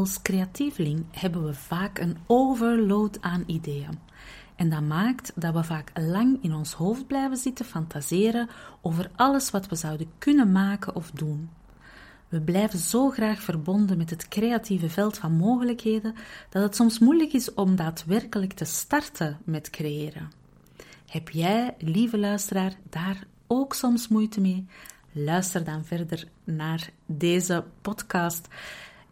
Als creatieveling hebben we vaak een overload aan ideeën. En dat maakt dat we vaak lang in ons hoofd blijven zitten fantaseren over alles wat we zouden kunnen maken of doen. We blijven zo graag verbonden met het creatieve veld van mogelijkheden dat het soms moeilijk is om daadwerkelijk te starten met creëren. Heb jij, lieve luisteraar, daar ook soms moeite mee? Luister dan verder naar deze podcast.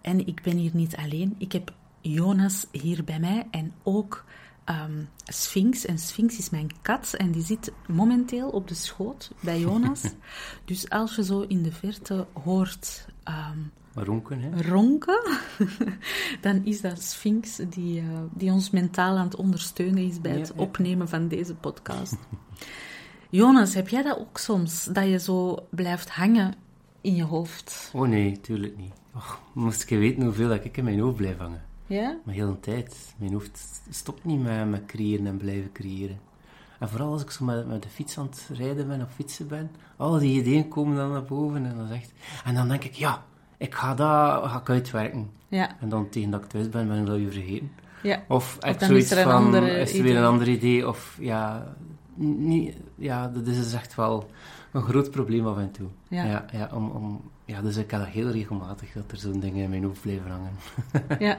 En ik ben hier niet alleen. Ik heb Jonas hier bij mij en ook um, Sphinx. En Sphinx is mijn kat en die zit momenteel op de schoot bij Jonas. dus als je zo in de verte hoort... Um, ronken, hè? Ronken, dan is dat Sphinx die, uh, die ons mentaal aan het ondersteunen is bij het opnemen van deze podcast. Jonas, heb jij dat ook soms? Dat je zo blijft hangen in je hoofd? Oh nee, tuurlijk niet. Moest ik weten hoeveel dat ik in mijn hoofd blijf hangen. Ja? Maar heel een tijd. Mijn hoofd stopt niet met, met creëren en blijven creëren. En vooral als ik zo met, met de fiets aan het rijden ben of fietsen ben, al die ideeën komen dan naar boven en dan zegt... En dan denk ik, ja, ik ga dat ga ik uitwerken. Ja. En dan tegen dat ik thuis ben, ben ik dat weer vergeten. Ja. Of, Of dan zoiets is er een van, is er idee. weer een ander idee. Of ja, niet, ja, dat is dus echt wel een groot probleem af en toe. Ja. Ja, ja, om, om, ja dus ik heb dat heel regelmatig dat er zo'n dingen in mijn hoofd blijven hangen. Ja.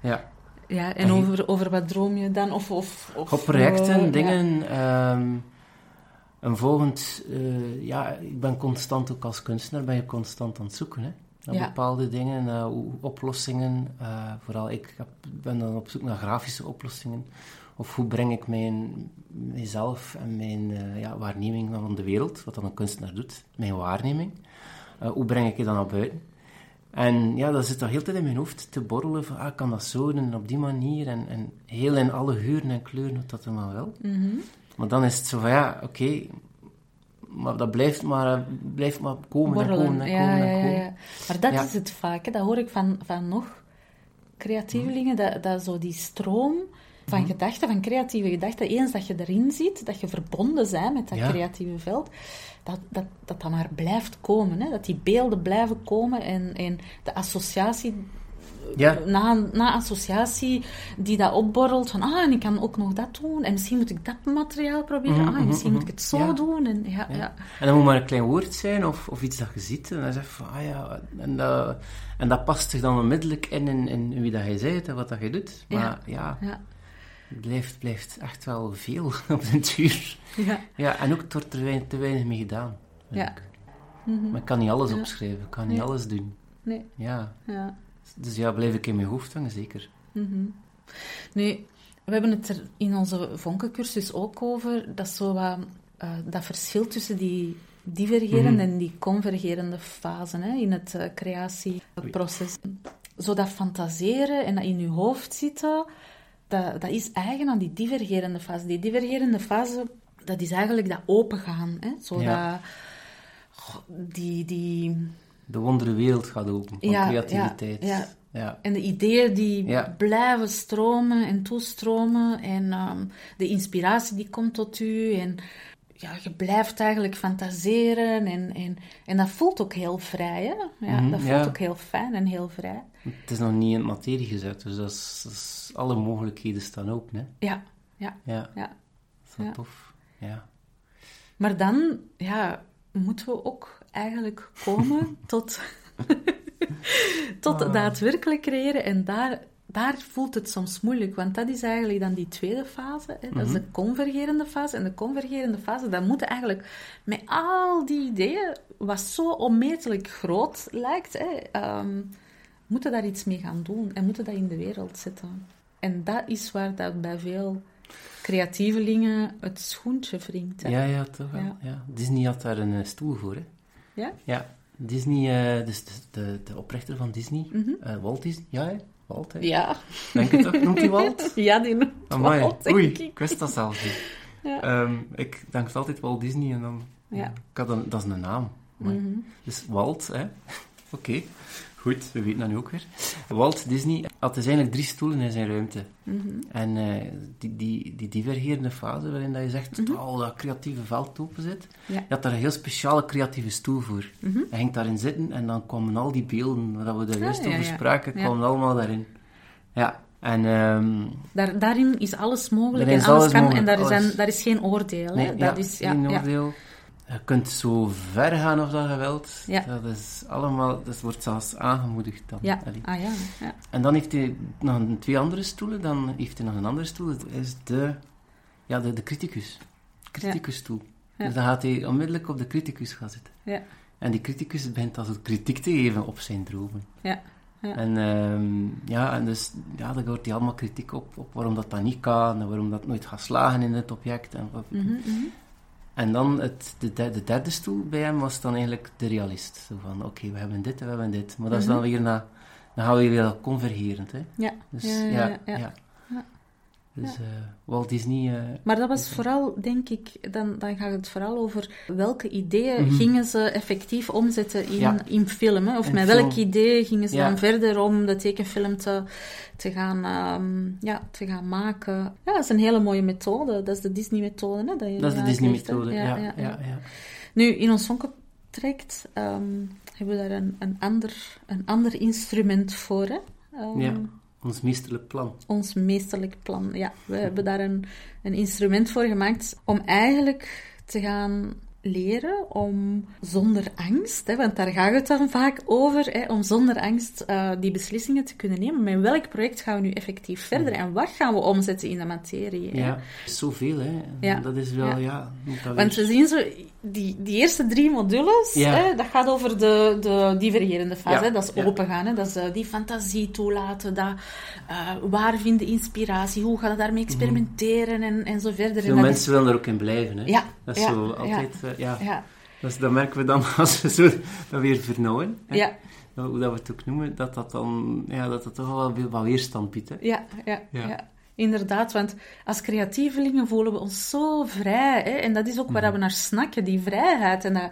ja. Ja, en En- over, over wat droom je dan? Of, of, of, Op projecten, eh, ja. dingen. ehm, een volgend, eh, ja, ik ben constant ook als kunstenaar, ben je constant aan het zoeken, hè. Naar Ja. bepaalde dingen, naar oplossingen. eh, vooral ik heb, ben dan op zoek naar grafische oplossingen. Of hoe breng ik mijn, mijzelf en mijn eh, ja, waarneming van de wereld, wat dan een kunstenaar doet, mijn waarneming, eh, hoe breng ik het dan naar buiten? En ja, dat zit dan heel tijd in mijn hoofd te borrelen van, ah, kan dat zo en op die manier en, en heel in alle geuren en kleuren, hoe dat allemaal wel. Mhm. Maar dan is het zo van, ja, oké, maar dat blijft maar, blijft maar komen en komen en ja, komen ja, en ja, komen. ja. Maar dat Ja. is het vaak, hè. dat hoor ik van, van nog creatievelingen, dat, dat zo die stroom van Mhm. gedachten, van creatieve gedachten, eens dat je erin zit, dat je verbonden bent met dat Ja. creatieve veld, dat, dat, dat dat maar blijft komen. Hè? Dat die beelden blijven komen en, en de associatie Ja, na, na associatie die dat opborrelt van ah, en ik kan ook nog dat doen en misschien moet ik dat materiaal proberen, Mhm, ah, en misschien mhm, moet ik het zo ja. doen. En, ja, ja. Ja. En dat moet maar een klein woord zijn of, of iets dat je ziet. En dan zeg je van, ah ja, en dat, en dat past zich dan onmiddellijk in, in, in wie dat je bent en wat dat je doet. Maar ja, Ja. Het blijft, blijft echt wel veel op den duur. Ja. Ja, en ook het wordt er weinig, te weinig mee gedaan. Ja. Mhm. Maar ik kan niet alles Ja. opschrijven, ik kan niet Nee. alles doen. Nee, Ja, ja. dus ja, blijf ik in mijn hoofd hangen, zeker. Mhm. Nu, we hebben het er in onze vonkencursus ook over, dat, zo wat, eh, dat verschil tussen die divergerende Mhm. en die convergerende fasen hè, in het eh, creatieproces. zo dat fantaseren en dat in je hoofd zitten, dat, dat is eigen aan die divergerende fase. Die divergerende fase, dat is eigenlijk dat opengaan. Hè? Zo Ja. dat, die, die, De wondere wereld gaat open van Ja, creativiteit. ja, ja. en de ideeën die blijven stromen en toestromen. En ehm, de inspiratie die komt tot u. En ja, je blijft eigenlijk fantaseren. En, en, en dat voelt ook heel vrij. Hè? Ja, Mhm, dat voelt ja. ook heel fijn en heel vrij. Het is nog niet in materie gezet, dus dat is, dat is- alle mogelijkheden staan open. Hè? Ja, ja, Ja, ja. dat Ja. tof. Ja. Maar dan ja, moeten we ook eigenlijk komen tot, tot Ah. daadwerkelijk creëren. En daar, daar voelt het soms moeilijk, want dat is eigenlijk dan die tweede fase. Hè? Dat is de convergerende fase. En de convergerende fase, dat moeten eigenlijk met al die ideeën, wat zo onmetelijk groot lijkt, hè, ehm, moeten daar iets mee gaan doen en moeten dat in de wereld zetten. En dat is waar dat bij veel creatievelingen het schoentje wringt. hè. Ja, ja, toch wel. Ja. Ja. Disney had daar een eh, stoel voor, hè. Ja? Ja, Disney, eh, dus de, de, de oprichter van Disney, Mhm. eh, Walt Disney, ja? Walt, hè? Ja. Denk je toch? Noemt hij Walt? Ja, die noemt Amai, Walt, denk oei, ik. ik wist dat zelf niet. Ja. Ehm, ik denk altijd Walt Disney en dan... Ja. Ik had een, dat is een naam. Mhm. Dus Walt, hè. Oké, goed, we weten dat nu ook weer. Walt Disney had dus eigenlijk drie stoelen in zijn ruimte. Mhm. En eh, die, die, die divergerende fase waarin dat je zegt dat al dat creatieve veld open zit. Ja. je had daar een heel speciale creatieve stoel voor. Mhm. Hij ging daarin zitten en dan kwamen al die beelden waar we daar juist Ah, ja, over spraken, Ja. kwamen allemaal daarin. Ja, en ehm, Daar, daarin is alles mogelijk en is alles, alles kan mogelijk, en daar, alles. Zijn, daar is geen oordeel. nee, hè? ja, dat is, ja, geen ja. Je kunt zo ver gaan of dat je wilt. Ja. Dat is allemaal, dat wordt zelfs aangemoedigd dan. Ja, ah ja. ja. En dan heeft hij nog een, twee andere stoelen. Dan heeft hij nog een andere stoel. Dat is de, ja, de, de criticus. Criticusstoel. Ja. Dus dan gaat hij onmiddellijk op de criticus gaan zitten. Ja. En die criticus begint als het kritiek te geven op zijn dromen. Ja. Ja. En, ehm, ja, en dus ja, dan wordt hij allemaal kritiek op, op waarom dat, dat niet kan en waarom dat nooit gaat slagen in het object. En, wat- Mhm, mhm. En dan het, de, derde, de derde stoel bij hem was dan eigenlijk de realist. Zo van, oké, we hebben dit en we hebben dit. Maar dat is dan Mhm. weer na, dan gaan we weer convergerend, hè. Ja. Dus Ja, ja, ja, ja. Ja. Dus eh, Walt Disney... eh, Maar dat was vooral, denk ik, dan, dan gaat het vooral over welke ideeën Mhm. gingen ze effectief omzetten in, Ja. in film. Hè? Of met film. welk idee gingen ze Ja. dan verder om de tekenfilm te, te, gaan, ehm, ja, te gaan maken. Ja, dat is een hele mooie methode. Dat is de Disney-methode. Hè? Dat, dat is de. Disney-methode, ja, ja, ja. Nu, in ons sonkentraject ehm hebben we daar een, een, ander, een ander instrument voor. Hè? Ehm, Ja. Ons meesterlijk plan. ons meesterlijk plan. Ja, we hebben daar een, een instrument voor gemaakt om eigenlijk te gaan leren om zonder angst, hè, want daar gaat het dan vaak over, hè, om zonder angst eh, die beslissingen te kunnen nemen. Met welk project gaan we nu effectief verder en wat gaan we omzetten in de materie? hè? Ja, zoveel, hè. Ja. Dat is wel, Ja. ja... moet dat Want we zien zo, die, die eerste drie modules, Ja. hè, dat gaat over de, de divergerende fase. Ja, Hè, dat is opengaan, hè, dat is eh, die fantasie toelaten, dat, eh, waar vinden inspiratie, hoe gaan we daarmee experimenteren en, en zo verder. Veel mensen willen er ook in blijven, hè. ja, Dat is zo altijd... eh, ja. Dus dat merken we dan als we zo dat weer vernauwen. hè. ja, Hoe dat we het ook noemen, dat dat dan... Ja, dat dat toch wel weer wat weerstand biedt, hè. ja, ja, Ja. Inderdaad, want als creatievelingen voelen we ons zo vrij. Hè? En dat is ook waar we naar snakken, die vrijheid. En dat,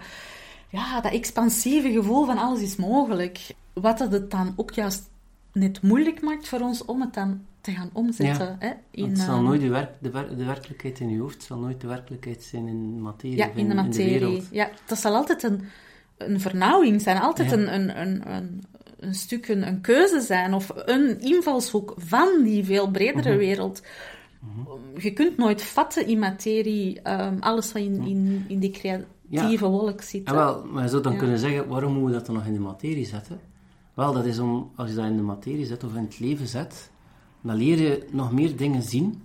ja, dat expansieve gevoel van alles is mogelijk. Wat dat het dan ook juist net moeilijk maakt voor ons om het dan te gaan omzetten. Hè? In, het zal ehm, nooit de, werk, de, wer- de werkelijkheid in je hoofd, zal nooit de werkelijkheid zijn in materie ja, in de materie. wereld. ja, dat zal altijd een, een vernauwing zijn, altijd Ja. een, een, een, een, een stuk, een, een keuze zijn of een invalshoek van die veel bredere Mhm. wereld. Je kunt nooit vatten in materie, ehm, alles wat in, in, in die creatieve wolk zit. En wel, maar je zou dan Ja. kunnen zeggen, waarom moet je dat dan nog in de materie zetten? Wel, dat is om, als je dat in de materie zet of in het leven zet, dan leer je nog meer dingen zien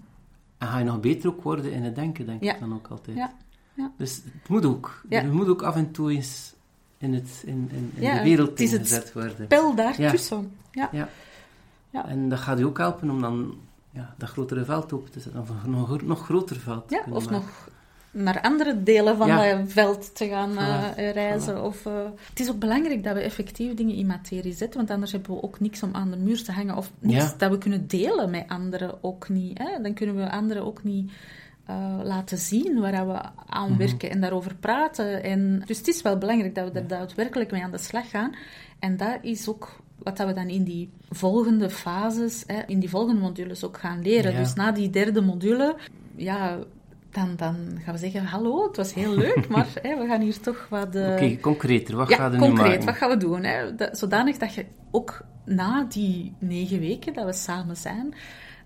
en ga je nog beter ook worden in het denken, denk Ja. ik dan ook altijd. Ja. Ja. Dus het moet ook. Ja. Je moet ook af en toe eens in, het, in, in, in Ja, de wereld het is het gezet worden. Spel daartussen. Ja. Ja. Ja. En dat gaat je ook helpen om dan ja, dat grotere veld open te zetten, of een nog, nog groter veld te Ja, of maken. nog naar andere delen van Ja. dat veld te gaan eh, reizen. Of, eh, het is ook belangrijk dat we effectief dingen in materie zetten, want anders hebben we ook niks om aan de muur te hangen. Of niks Ja. dat we kunnen delen met anderen ook niet. Hè? Dan kunnen we anderen ook niet eh, laten zien waar we aan Mhm. werken en daarover praten. En, dus het is wel belangrijk dat we er daadwerkelijk mee aan de slag gaan. En dat is ook wat dat we dan in die volgende fases, hè, in die volgende modules ook gaan leren. Ja. Dus na die derde module, ja, dan, dan gaan we zeggen, hallo, het was heel leuk, maar hè, we gaan hier toch wat... eh, Oké, concreter. Wat ja, gaat er nu concreet, maken? wat gaan we doen? Hè? Dat- zodanig dat je ook na die negen weken dat we samen zijn,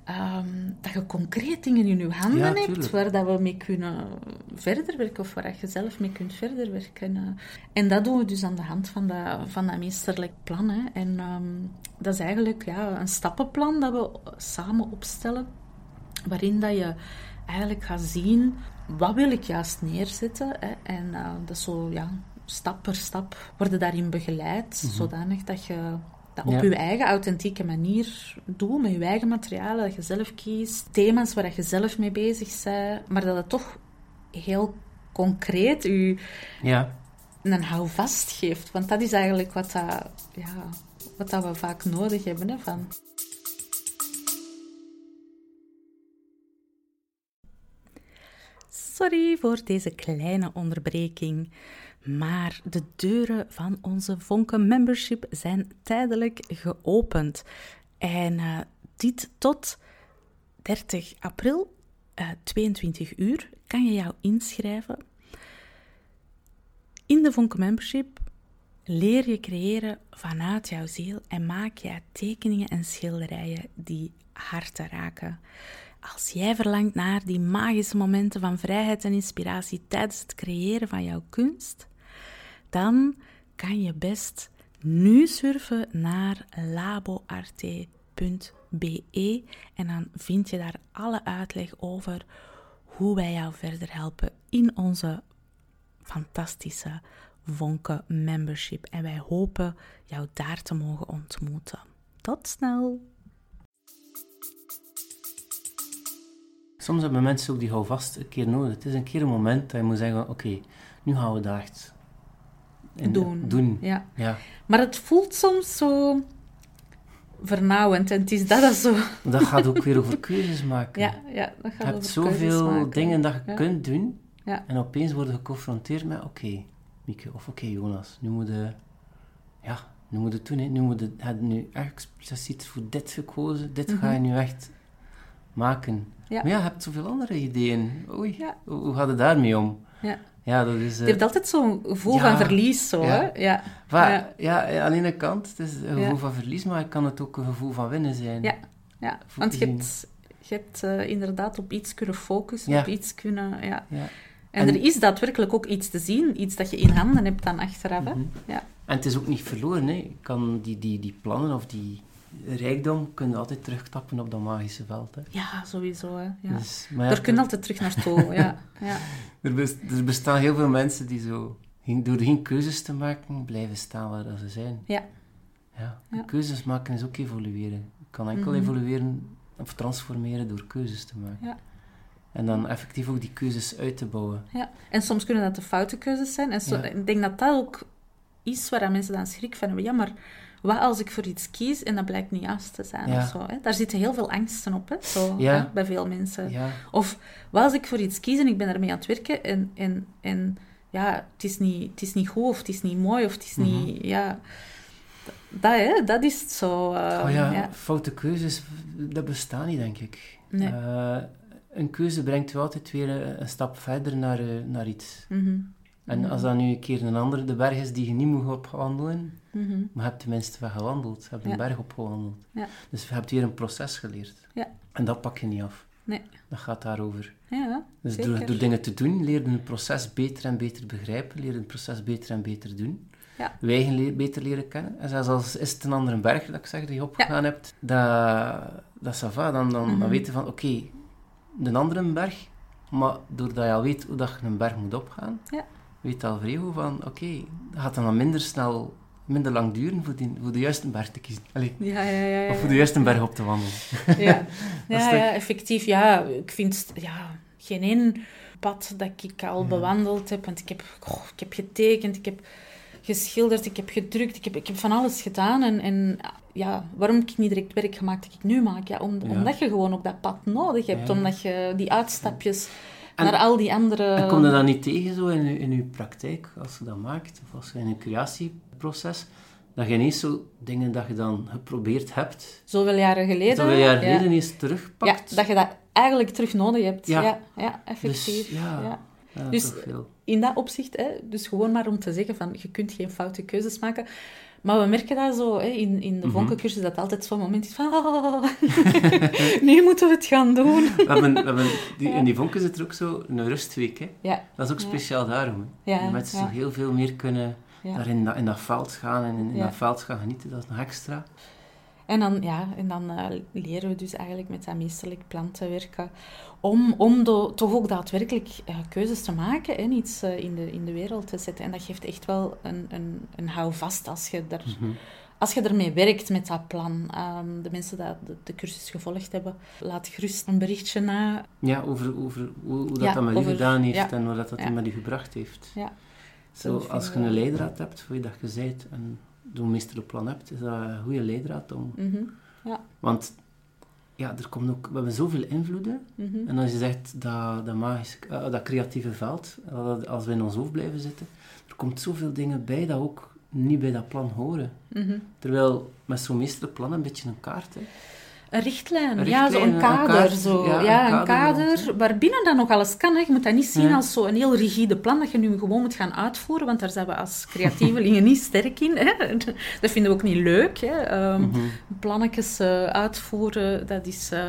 ehm, dat je concreet dingen in je handen Ja, hebt waar dat we mee kunnen verder werken of waar je zelf mee kunt verder werken. eh. En dat doen we dus aan de hand van dat, van dat meesterlijk plan. Hè. En ehm, dat is eigenlijk ja, een stappenplan dat we samen opstellen, waarin dat je eigenlijk gaat zien wat wil ik juist neerzetten. Hè. En eh, dat is zo, ja, stap per stap worden daarin begeleid, zodanig dat je dat op. Ja. je eigen authentieke manier doet, met je eigen materialen, dat je zelf kiest, thema's waar je zelf mee bezig bent, maar dat het toch heel concreet je Ja, een houvast geeft. Want dat is eigenlijk wat, dat, ja, wat dat we vaak nodig hebben. Hè, van. Sorry voor deze kleine onderbreking. Maar de deuren van onze Vonken Membership zijn tijdelijk geopend. En eh, dit tot 30 april, eh 22 uur, kan je jou inschrijven. In de Vonken Membership leer je creëren vanuit jouw ziel en maak jij tekeningen en schilderijen die harten raken. Als jij verlangt naar die magische momenten van vrijheid en inspiratie tijdens het creëren van jouw kunst, dan kan je best nu surfen naar laboarte.be en dan vind je daar alle uitleg over hoe wij jou verder helpen in onze fantastische Vonken membership. En wij hopen jou daar te mogen ontmoeten. Tot snel! Soms hebben mensen ook die houvast een keer nodig. Het is een keer een moment dat je moet zeggen, oké, nu gaan we daar echt in- Doen. doen. Ja. Ja. Maar het voelt soms zo vernauwend en het is dat dat zo... Dat gaat ook weer over keuzes maken. Ja, ja dat je gaat hebt over keuzes zoveel maken. dingen dat je Ja. kunt doen Ja. en opeens worden geconfronteerd met, oké, Mieke, of oké, Jonas, nu moet je... Ja, nu moet je het doen, hè. Nu moet je, heb je nu expliciet voor dit gekozen, dit ga je nu echt maken. Ja. Maar ja, je hebt zoveel andere ideeën. Oei, Ja. hoe, gaat het daarmee om? Ja. Ja, dat is... eh, Je hebt altijd zo'n gevoel ja. van verlies, zo, Ja. hè? Ja. Va- Ja. ja. aan de ene kant, het is een gevoel van verlies, maar kan het ook een gevoel van winnen zijn. Ja. ja. Want je hebt, je hebt eh, inderdaad op iets kunnen focussen, op iets kunnen... Ja. Ja. En, En- er is daadwerkelijk ook iets te zien, iets dat je in handen hebt dan achteraf, hè? Mhm. Ja. En het is ook niet verloren, hè. Je kan die, die, die plannen of die rijkdom kun je altijd terugtappen op dat magische veld. Hè. Ja, sowieso, hè. Ja. Dus, maar ja, Daar kun je altijd terug naartoe, ja. ja. er, bes- er bestaan heel veel mensen die zo, door geen keuzes te maken, blijven staan waar ze zijn. Ja. Ja. Ja. Keuzes maken is ook evolueren. Je kan enkel Mhm. evolueren of transformeren door keuzes te maken. Ja. En dan effectief ook die keuzes uit te bouwen. Ja, en soms kunnen dat de foute keuzes zijn. En Ja. ik denk dat dat ook is waar mensen dan schrik van hebben. Ja, maar wat als ik voor iets kies en dat blijkt niet juist te zijn Ja. of zo? Hè? Daar zitten heel veel angsten op, hè? Zo, Ja. hè, bij veel mensen. Ja. Of wat als ik voor iets kies en ik ben ermee aan het werken en, en, en ja, het is, niet, het is niet goed of het is niet mooi of het is Mhm. niet... Ja, dat, hè, dat is het zo. eh, Oh ja, foute keuzes, dat bestaat niet, denk ik. Nee. Eh, een keuze brengt je altijd weer een, een stap verder naar, eh, naar iets. Mhm. En Mhm. als dat nu een keer een andere de berg is die je niet moet opwandelen, Mhm. maar je hebt tenminste wel gewandeld. Je hebt een Ja. berg opgewandeld. Ja. Dus je hebt weer een proces geleerd. Ja. En dat pak je niet af. Nee. Dat gaat daarover. Ja, Dus zeker. door, door dingen te doen, leer je het proces beter en beter begrijpen, leer je het proces beter en beter doen. Ja. Je eigen le- beter leren kennen. En zelfs als is het een andere berg, dat ik zeg, die je opgegaan hebt, dat, dat is va. Dan, dan, Mhm. dan weet je van, oké, een andere berg, maar doordat je al weet hoe dat je een berg moet opgaan, Ja. Weet al vrij goed van, oké, dat gaat dan, dan minder snel, minder lang duren voor, die, voor de juiste berg te kiezen. Allee, Ja, ja, ja. ja, of voor de juiste berg op te wandelen. Ja, ja, ja, effectief. Ja, ik vind ja, geen één pad dat ik al bewandeld heb. Want ik heb, ik heb getekend, ik heb geschilderd, ik heb gedrukt, ik heb, ik heb van alles gedaan. En, en ja, waarom heb ik niet direct werk gemaakt dat ik nu maak? Ja, om, Omdat je gewoon op dat pad nodig hebt. Omdat je die uitstapjes naar al die andere... En kom je dat niet tegen zo in, je, in je praktijk, als je dat maakt? Of als je in een creatieproces dat je ineens zo dingen dat je dan geprobeerd hebt... Zoveel jaren geleden. Zoveel jaren geleden ja. eens terugpakt. Ja, dat je dat eigenlijk terug nodig hebt. Ja, ja, effectief. Dus, ja, ja. dus in dat opzicht, hè, dus gewoon maar om te zeggen van, je kunt geen foute keuzes maken. Maar we merken dat zo hè, in, in de mm vonkencursus, dat altijd zo'n moment is van... Oh, nu moeten we het gaan doen. we hebben, we hebben die, In die vonken zit er ook zo een rustweek. Hè. Ja. Dat is ook speciaal daarom. Hè. Ja, mensen zo heel veel meer kunnen daar in dat, in dat veld gaan en in, in dat veld gaan genieten. Dat is nog extra. En dan, ja, en dan uh, leren we dus eigenlijk met dat meesterlijk plan te werken. Om, om toch ook daadwerkelijk uh, keuzes te maken en iets uh, in, de, in de wereld te zetten. En dat geeft echt wel een, een, een houvast als je, mm -hmm. als je ermee werkt met dat plan. Um, de mensen die de, de, cursus gevolgd hebben, laat gerust een berichtje na. Ja, over, over hoe, hoe dat, ja, dat met u gedaan heeft ja, en hoe dat, dat ja. met u gebracht heeft. Ja. Zo, als je een leidraad hebt, hoe je dat en een meesterplan hebt, is dat een goede leidraad om... Mm -hmm. ja. Want ja, er komt ook, we hebben zoveel invloeden. Mm -hmm. En als je zegt dat, dat, magisch, uh, dat creatieve veld, uh, als we in ons hoofd blijven zitten, er komt zoveel dingen bij dat ook niet bij dat plan horen. Mm -hmm. Terwijl met zo'n meesterplan een beetje een kaart. Hè. Een richtlijn, ja, zo een kader. zo. Ja, een kader, waarbinnen dat nog alles kan. Hè. Je moet dat niet zien als zo'n heel rigide plan dat je nu gewoon moet gaan uitvoeren, want daar zijn we als creatievelingen niet sterk in. Hè. Dat vinden we ook niet leuk. Hè. Um, mm -hmm. Plannetjes uh, uitvoeren, dat is, uh,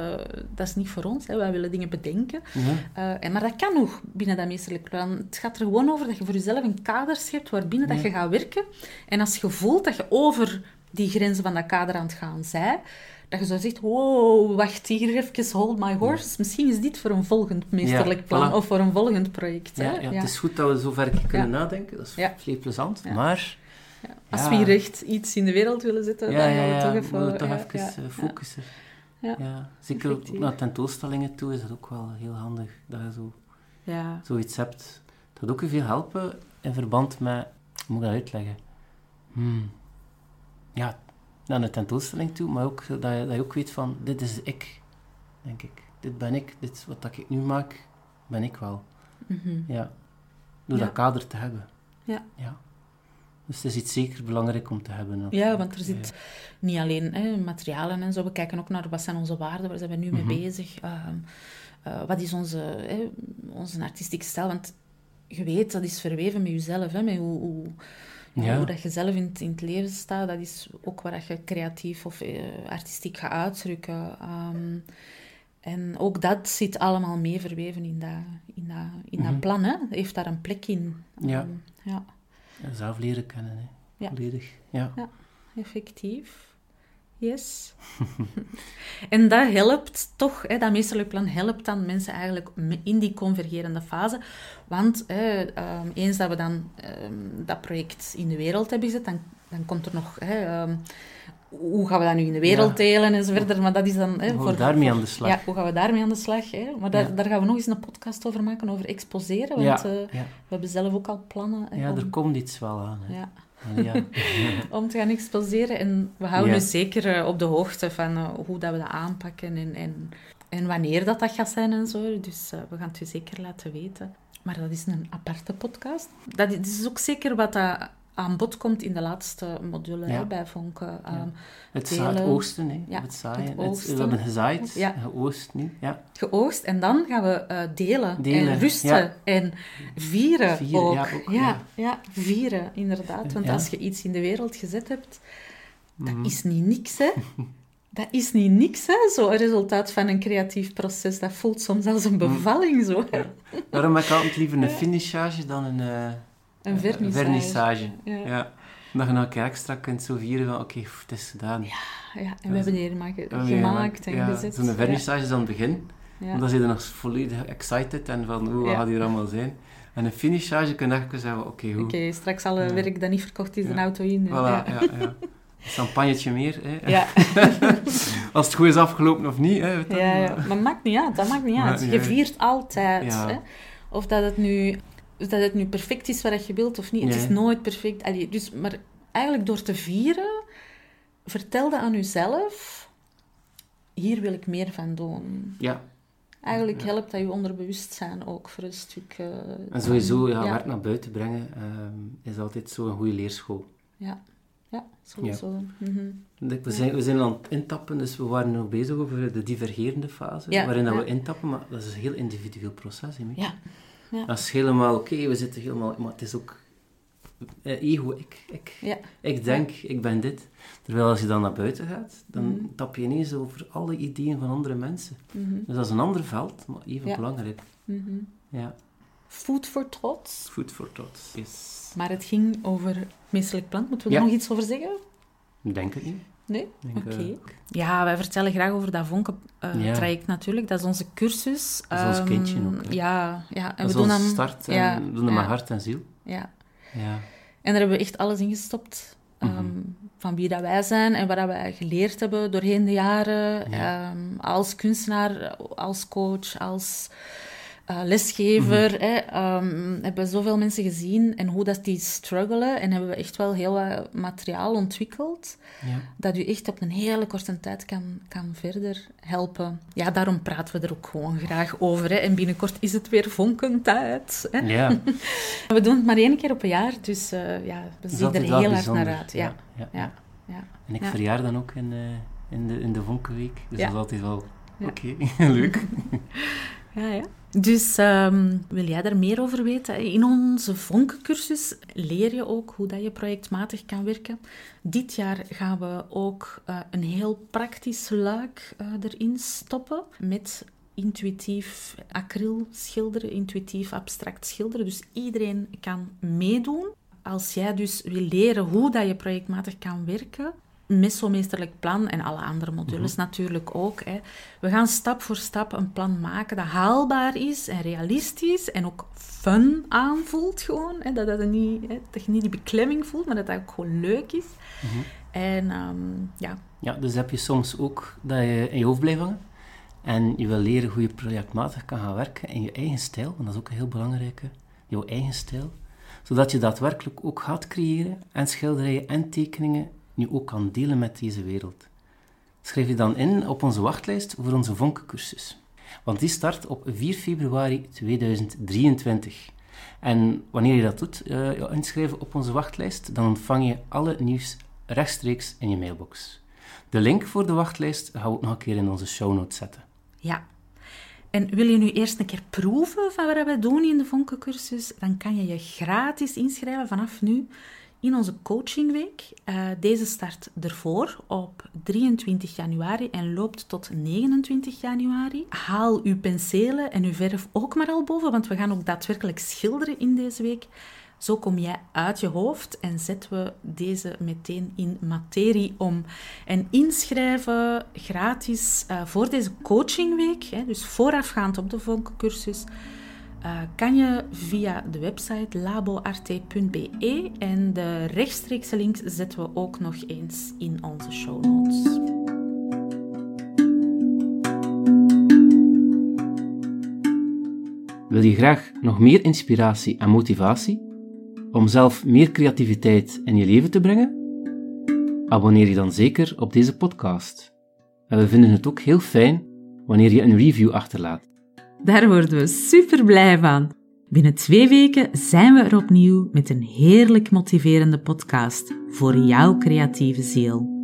dat is niet voor ons. Hè. Wij willen dingen bedenken. Mm -hmm. uh, en, maar dat kan nog binnen dat meesterlijk plan. Het gaat er gewoon over dat je voor jezelf een kader schept waarbinnen dat je gaat werken. En als je voelt dat je over die grenzen van dat kader aan het gaan zij dat je zo zegt, wow, wacht hier even, hold my horse. Misschien is dit voor een volgend meesterlijk plan of voor een volgend project. Ja, ja, Het is goed dat we zo ver kunnen nadenken, dat is vrij plezant, maar... Als we hier echt iets in de wereld willen zetten, dan gaan we toch even, we toch even uh, focussen. Ja. Zeker ook naar tentoonstellingen toe is dat ook wel heel handig, dat je zo, zoiets hebt. Dat gaat ook veel helpen in verband met... Hoe moet ik dat uitleggen? Hmm. Ja, naar een tentoonstelling toe, maar ook dat je, dat je ook weet van, dit is ik, denk ik. Dit ben ik, dit wat ik nu maak, ben ik wel. Mm Ja. Door dat kader te hebben. Ja. ja. Dus het is iets zeker belangrijk om te hebben. Ja, want er zit niet alleen hè, materialen en zo. We kijken ook naar wat zijn onze waarden, waar zijn we nu mee mhm. bezig. Uh, uh, wat is onze, hè, onze artistieke stijl? Want je weet, dat is verweven met jezelf. Hè, met hoe, hoe ja. Hoe dat je zelf in, in, het leven staat, dat is ook waar je creatief of uh, artistiek gaat uitdrukken. Um, en ook dat zit allemaal mee verweven in dat, in dat, in dat mhm. plan. Hè? Heeft daar een plek in. ja. Um, ja. Zelf leren kennen, hè. Volledig. Ja. ja, effectief. Yes. en dat helpt toch, hè, dat meesterlijk plan helpt dan mensen eigenlijk in die convergerende fase. Want hè, um, eens dat we dan um, dat project in de wereld hebben gezet, dan, dan komt er nog... Hè, um, hoe gaan we dat nu in de wereld ja. delen en zo verder. Maar dat is dan... Hè, hoe gaan we daarmee aan de slag? Ja, hoe gaan we daarmee aan de slag? Hè? Maar daar, ja. daar gaan we nog eens een podcast over maken, over exposeren. Want uh, we hebben zelf ook al plannen. Ja, er komt iets wel aan. Hè. Ja. Ja. om te gaan exposeren. En we houden ja. zeker uh, op de hoogte van uh, hoe dat we dat aanpakken en, en, en, wanneer dat, dat gaat zijn en zo. Dus uh, we gaan het je zeker laten weten. Maar dat is een aparte podcast. Dat is ook zeker wat dat aan bod komt in de laatste module ja. hè, bij Vonken. Um, ja. Het hè. Ja, het zaaien. Het, we hebben gezaaid, ja. geoost nu. Ja. Geoost en dan gaan we uh, delen, delen, en rusten en vieren, vieren ook. Ja, ook, ja, ja. vieren, inderdaad. Want als je iets in de wereld gezet hebt, dat mm. is niet niks, hè. Dat is niet niks, hè? Zo'n resultaat van een creatief proces. Dat voelt soms als een mhm. bevalling, zo. Daarom heb ik altijd liever een finishage dan een... Een vernissage. vernissage. Ja. Dat je een keer extra kunt zo vieren van, oké, okay, het is gedaan. Ja, ja. en we hebben hier gemaakt en ja. gezet. Zo'n vernissage is aan het begin. Ja. Dan zit je nog volledig excited en van, hoe wat gaat hier allemaal zijn? En een finishage kun je echt zeggen, oké, okay, hoe... Oké, straks het werk dat niet verkocht is, een auto in. Voilà, ja, ja. Een champagnetje meer, hè. Ja. Als het goed is afgelopen of niet, hè. Ja, ja, maar maakt niet uit, dat maakt niet uit. je viert altijd, hè of dat het nu, dat het nu perfect is wat je wilt of niet. Het is nooit perfect. Allee, dus, maar eigenlijk door te vieren, vertelde aan jezelf, hier wil ik meer van doen. Ja, Eigenlijk helpt dat je onderbewustzijn ook voor een stuk... eh, en sowieso, ja, ja. werk naar buiten brengen ehm, is altijd zo een goede leerschool. Ja, ja sowieso. Mhm. Ik- We zijn, we zijn aan het intappen, dus we waren nog bezig over de divergerende fase, Ja, waarin dat ja. we intappen, maar dat is een heel individueel proces. hè. Ja. Ja. Dat is helemaal oké, we zitten helemaal... Maar het is ook eh, ego, ik, ik, Ja. ik denk, ik ben dit. Terwijl als je dan naar buiten gaat, dan Mhm. tap je ineens over alle ideeën van andere mensen. Mhm. Dus dat is een ander veld, maar even Ja. belangrijk. Mhm. Ja, Food voor trots. food for thought. Yes. Maar het ging over menselijk plant. Moeten we er nog iets over zeggen? Denk het niet. Nee? Oké. eh, Ja, wij vertellen graag over dat Ja. vonken-traject natuurlijk. Dat is onze cursus. Dat is ons Ehm, kindje ook, hè. Ja, ja. En dat we is doen dan... start en ja, we doen het met ja. hart en ziel. Ja. Ja. En daar hebben we echt alles in gestopt. ehm, Mhm. Van wie dat wij zijn en wat dat wij geleerd hebben doorheen de jaren. Ja. ehm, als kunstenaar, als coach, als eh, lesgever. Mhm. hè, ehm, hebben we zoveel mensen gezien en hoe dat die struggelen. En hebben we echt wel heel wat materiaal ontwikkeld. Ja. dat u echt op een hele korte tijd kan, kan verder helpen. Ja, daarom praten we er ook gewoon graag over. Hè. En binnenkort is het weer vonkentijd. Hè. ja. We doen het maar één keer op een jaar, dus eh, ja, we zien er heel hard bijzonder. naar uit. Ja, ja. ja, ja. En ik Ja. verjaar dan ook in, eh, in, de, in de Vonkenweek. Dus dat is altijd wel oké, leuk. ja, ja. Dus ehm, wil jij daar meer over weten? In onze vonkencursus leer je ook hoe dat je projectmatig kan werken. Dit jaar gaan we ook eh, een heel praktisch luik eh, erin stoppen met intuïtief acryl schilderen, intuïtief abstract schilderen. Dus iedereen kan meedoen. Als jij dus wil leren hoe dat je projectmatig kan werken, met zo'n meesterlijk plan en alle andere modules natuurlijk ook. Hè. We gaan stap voor stap een plan maken dat haalbaar is en realistisch en ook fun aanvoelt gewoon. Hè. Dat, dat, niet, hè, dat je niet die beklemming voelt, maar dat dat ook gewoon leuk is. En ehm, ja, Ja, dus heb je soms ook dat je in je hoofd blijft hangen. En je wil leren hoe je projectmatig kan gaan werken in je eigen stijl. Want dat is ook een heel belangrijke. Jouw eigen stijl. Zodat je daadwerkelijk ook gaat creëren en schilderijen en tekeningen nu ook kan delen met deze wereld. Schrijf je dan in op onze wachtlijst voor onze Vonkencursus. Want die start op 4 februari 2023. En wanneer je dat doet, eh, je inschrijven op onze wachtlijst, dan ontvang je alle nieuws rechtstreeks in je mailbox. De link voor de wachtlijst gaan we ook nog een keer in onze show notes zetten. Ja. En wil je nu eerst een keer proeven van wat we doen in de Vonkencursus, dan kan je je gratis inschrijven vanaf nu in onze coachingweek. Eh, deze start ervoor op 23 januari en loopt tot 29 januari. Haal uw penselen en uw verf ook maar al boven, want we gaan ook daadwerkelijk schilderen in deze week. Zo kom jij uit je hoofd en zetten we deze meteen in materie om. En inschrijven gratis eh, voor deze coachingweek, dus voorafgaand op de Vonkencursus, eh, kan je via de website laboarte.be en de rechtstreekse link zetten we ook nog eens in onze show notes. Wil je graag nog meer inspiratie en motivatie om zelf meer creativiteit in je leven te brengen? Abonneer je dan zeker op deze podcast. En we vinden het ook heel fijn wanneer je een review achterlaat. Daar worden we super blij van. Binnen twee weken zijn we er opnieuw met een heerlijk motiverende podcast voor jouw creatieve ziel.